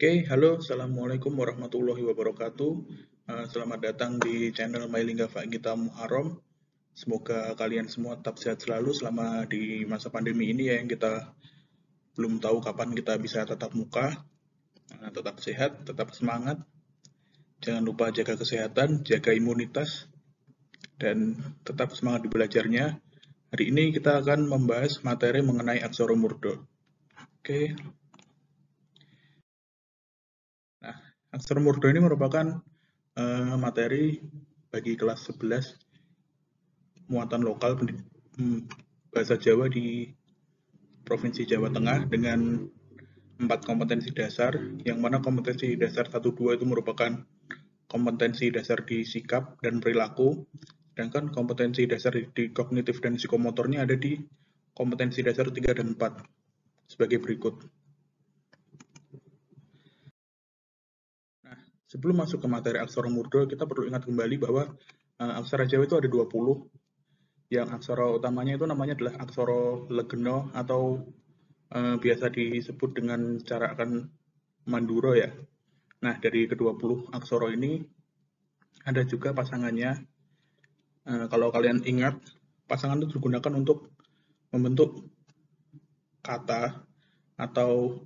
Oke, halo, Assalamualaikum warahmatullahi wabarakatuh. Uh, selamat datang di channel Mailingga Gita Muharram. Semoga kalian semua tetap sehat selalu selama di masa pandemi ini ya, yang kita belum tahu kapan kita bisa tetap muka. Uh, tetap sehat, tetap semangat. Jangan lupa jaga kesehatan, jaga imunitas, dan tetap semangat di belajarnya. Hari ini kita akan membahas materi mengenai aksara murdo. Oke, Aksara Murdo ini merupakan uh, materi bagi kelas 11 muatan lokal hmm, bahasa Jawa di Provinsi Jawa Tengah dengan empat kompetensi dasar, yang mana kompetensi dasar 1-2 itu merupakan kompetensi dasar di sikap dan perilaku, sedangkan kompetensi dasar di kognitif dan psikomotornya ada di kompetensi dasar 3 dan 4 sebagai berikut. Sebelum masuk ke materi aksara murdo, kita perlu ingat kembali bahwa uh, aksara Jawa itu ada 20, yang aksara utamanya itu namanya adalah aksara legeno atau uh, biasa disebut dengan cara akan manduro ya. Nah, dari ke-20 aksara ini ada juga pasangannya. Uh, kalau kalian ingat, pasangan itu digunakan untuk membentuk kata atau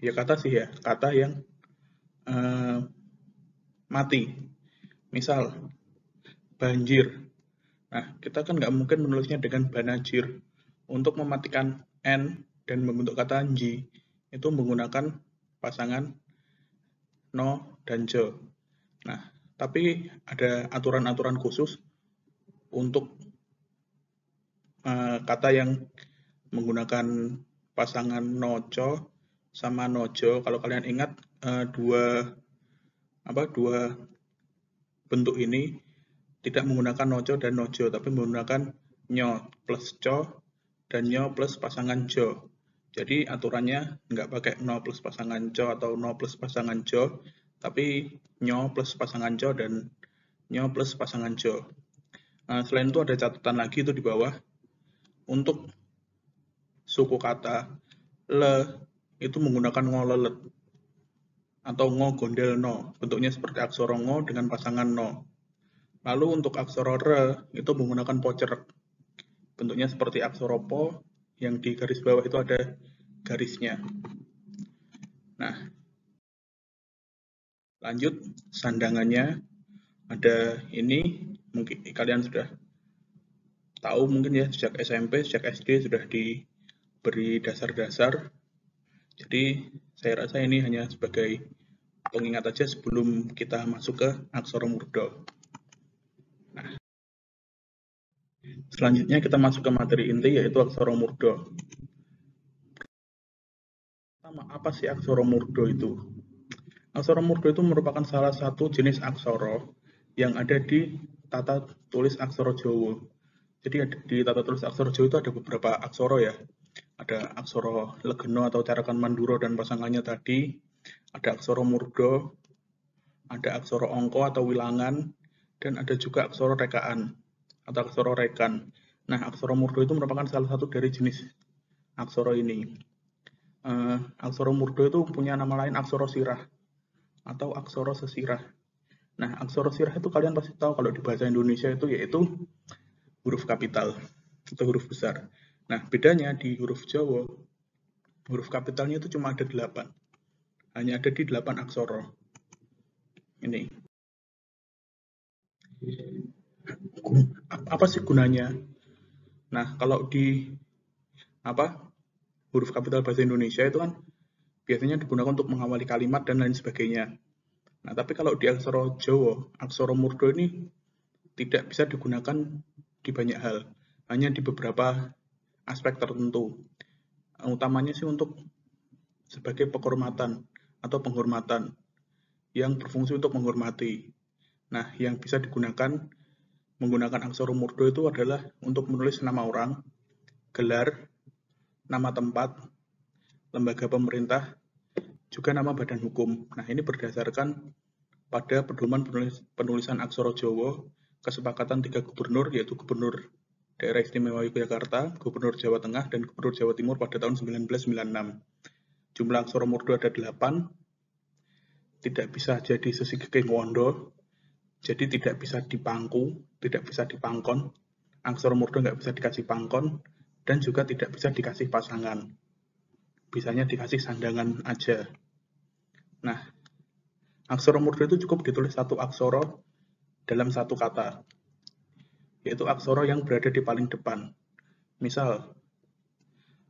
ya kata sih ya, kata yang uh, mati. Misal, banjir. Nah, kita kan nggak mungkin menulisnya dengan banajir. Untuk mematikan N dan membentuk kata J, itu menggunakan pasangan no dan jo. Nah, tapi ada aturan-aturan khusus untuk uh, kata yang menggunakan pasangan noco sama nojo. Kalau kalian ingat, uh, dua apa dua bentuk ini tidak menggunakan nojo dan nojo tapi menggunakan nyo plus co dan nyo plus pasangan jo. Jadi aturannya nggak pakai no plus pasangan co atau no plus pasangan jo tapi nyo plus pasangan co dan nyo plus pasangan jo. Nah, selain itu ada catatan lagi itu di bawah. Untuk suku kata le itu menggunakan ngolelet atau ngo gondel no. Bentuknya seperti aksara ngo dengan pasangan no. Lalu untuk aksara re itu menggunakan pocerek. Bentuknya seperti aksara po yang di garis bawah itu ada garisnya. Nah, lanjut sandangannya ada ini mungkin kalian sudah tahu mungkin ya sejak SMP, sejak SD sudah diberi dasar-dasar. Jadi saya rasa ini hanya sebagai pengingat aja sebelum kita masuk ke aksara murdo. Nah, selanjutnya kita masuk ke materi inti yaitu aksara murdo. Pertama, apa sih aksara murdo itu? Aksara murdo itu merupakan salah satu jenis aksara yang ada di tata tulis aksara Jawa. Jadi di tata tulis aksara Jawa itu ada beberapa aksara ya. Ada aksara legeno atau carakan manduro dan pasangannya tadi, ada aksara murdo, ada aksara ongko atau wilangan, dan ada juga aksara rekaan atau aksara rekan. Nah, aksara murdo itu merupakan salah satu dari jenis aksara ini. Uh, aksara murdo itu punya nama lain aksara sirah atau aksara sesirah. Nah, aksara sirah itu kalian pasti tahu kalau di bahasa Indonesia itu yaitu huruf kapital atau huruf besar. Nah, bedanya di huruf Jawa, huruf kapitalnya itu cuma ada delapan hanya ada di 8 aksara. Ini. Apa sih gunanya? Nah, kalau di apa huruf kapital bahasa Indonesia itu kan biasanya digunakan untuk mengawali kalimat dan lain sebagainya. Nah, tapi kalau di aksara Jawa, aksara murdo ini tidak bisa digunakan di banyak hal, hanya di beberapa aspek tertentu. Utamanya sih untuk sebagai penghormatan atau penghormatan yang berfungsi untuk menghormati. Nah, yang bisa digunakan menggunakan aksara murdo itu adalah untuk menulis nama orang, gelar, nama tempat, lembaga pemerintah, juga nama badan hukum. Nah, ini berdasarkan pada pedoman penulis, penulisan aksara Jawa kesepakatan tiga gubernur yaitu gubernur daerah istimewa Yogyakarta, gubernur Jawa Tengah, dan gubernur Jawa Timur pada tahun 1996. Jumlah aksara murdo ada 8, tidak bisa jadi sesigege wondo, jadi tidak bisa dipangku, tidak bisa dipangkon, aksara murdo nggak bisa dikasih pangkon, dan juga tidak bisa dikasih pasangan. Bisanya dikasih sandangan aja. Nah, aksara murdo itu cukup ditulis satu aksara dalam satu kata, yaitu aksara yang berada di paling depan. Misal,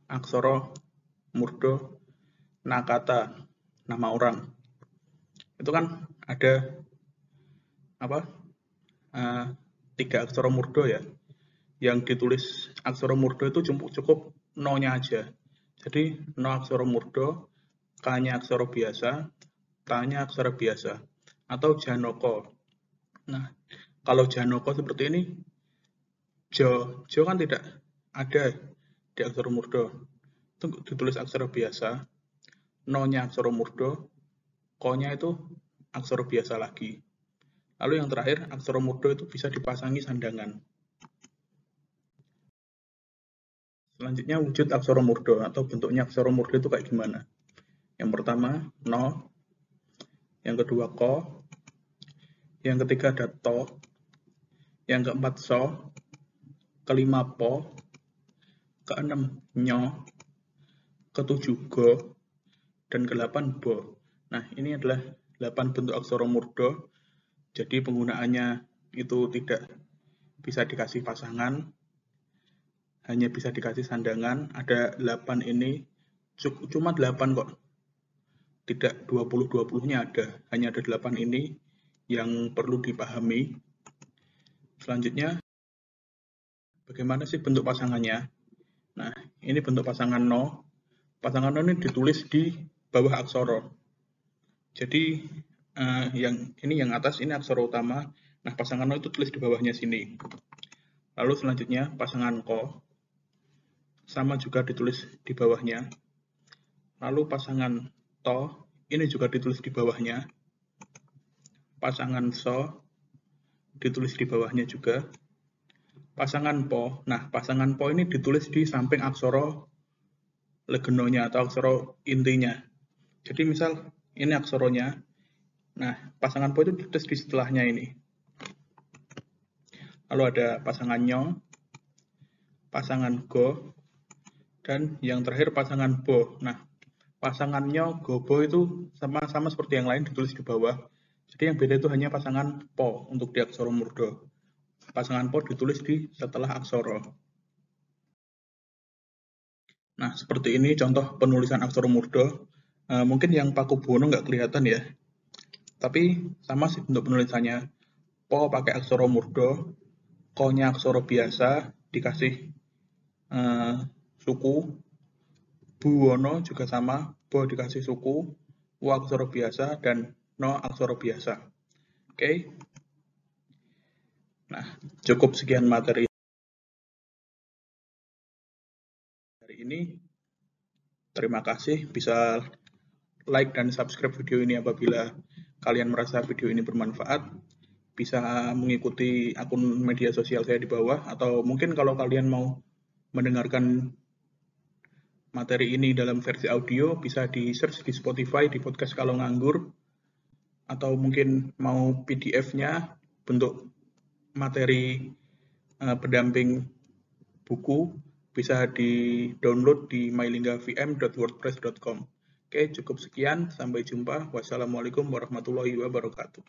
aksara murdo nakata nama orang. Itu kan ada apa uh, tiga aksara murdo ya. Yang ditulis aksara murdo itu cukup cukup no-nya aja. Jadi no aksara murdo k-nya aksara biasa t-nya aksara biasa atau janoko. Nah kalau janoko seperti ini jo jo kan tidak ada di aksara murdo. Itu ditulis aksara biasa, no-nya aksara murdo, ko-nya itu aksara biasa lagi. Lalu yang terakhir, aksara murdo itu bisa dipasangi sandangan. Selanjutnya wujud aksara murdo atau bentuknya aksara murdo itu kayak gimana? Yang pertama, no. Yang kedua, ko. Yang ketiga ada to. Yang keempat, so. Kelima, po. Keenam, nyo ketujuh go, dan ke-8 bo. Nah, ini adalah 8 bentuk aksara murdo. Jadi penggunaannya itu tidak bisa dikasih pasangan, hanya bisa dikasih sandangan. Ada 8 ini, cuma 8 kok. Tidak 20-20-nya ada, hanya ada 8 ini yang perlu dipahami. Selanjutnya, bagaimana sih bentuk pasangannya? Nah, ini bentuk pasangan no, pasangan ini ditulis di bawah aksara. Jadi uh, yang ini yang atas ini aksara utama. Nah, pasangan no itu tulis di bawahnya sini. Lalu selanjutnya pasangan ko sama juga ditulis di bawahnya. Lalu pasangan to ini juga ditulis di bawahnya. Pasangan so ditulis di bawahnya juga. Pasangan po, nah pasangan po ini ditulis di samping aksara legenonya atau aksara intinya. Jadi misal ini aksoronya, nah pasangan po itu ditulis di setelahnya ini. Lalu ada pasangan nyong, pasangan go, dan yang terakhir pasangan bo. Nah, pasangannya gobo itu sama-sama seperti yang lain ditulis di bawah. Jadi yang beda itu hanya pasangan po untuk di aksara murdo. Pasangan po ditulis di setelah aksara. Nah, seperti ini contoh penulisan aksara murdo. Uh, mungkin yang Paku Buwono nggak kelihatan ya. Tapi sama sih untuk penulisannya. Po pakai aksara murdo, ko-nya biasa, dikasih uh, suku. Buwono juga sama, bo dikasih suku, wa aksara biasa, dan no aksara biasa. Oke. Okay? Nah, cukup sekian materi ini. Terima kasih bisa like dan subscribe video ini apabila kalian merasa video ini bermanfaat. Bisa mengikuti akun media sosial saya di bawah atau mungkin kalau kalian mau mendengarkan materi ini dalam versi audio bisa di search di Spotify di podcast kalau nganggur atau mungkin mau PDF-nya bentuk materi uh, pendamping buku bisa di-download di mylinggavm.wordpress.com. Oke, cukup sekian. Sampai jumpa. Wassalamualaikum warahmatullahi wabarakatuh.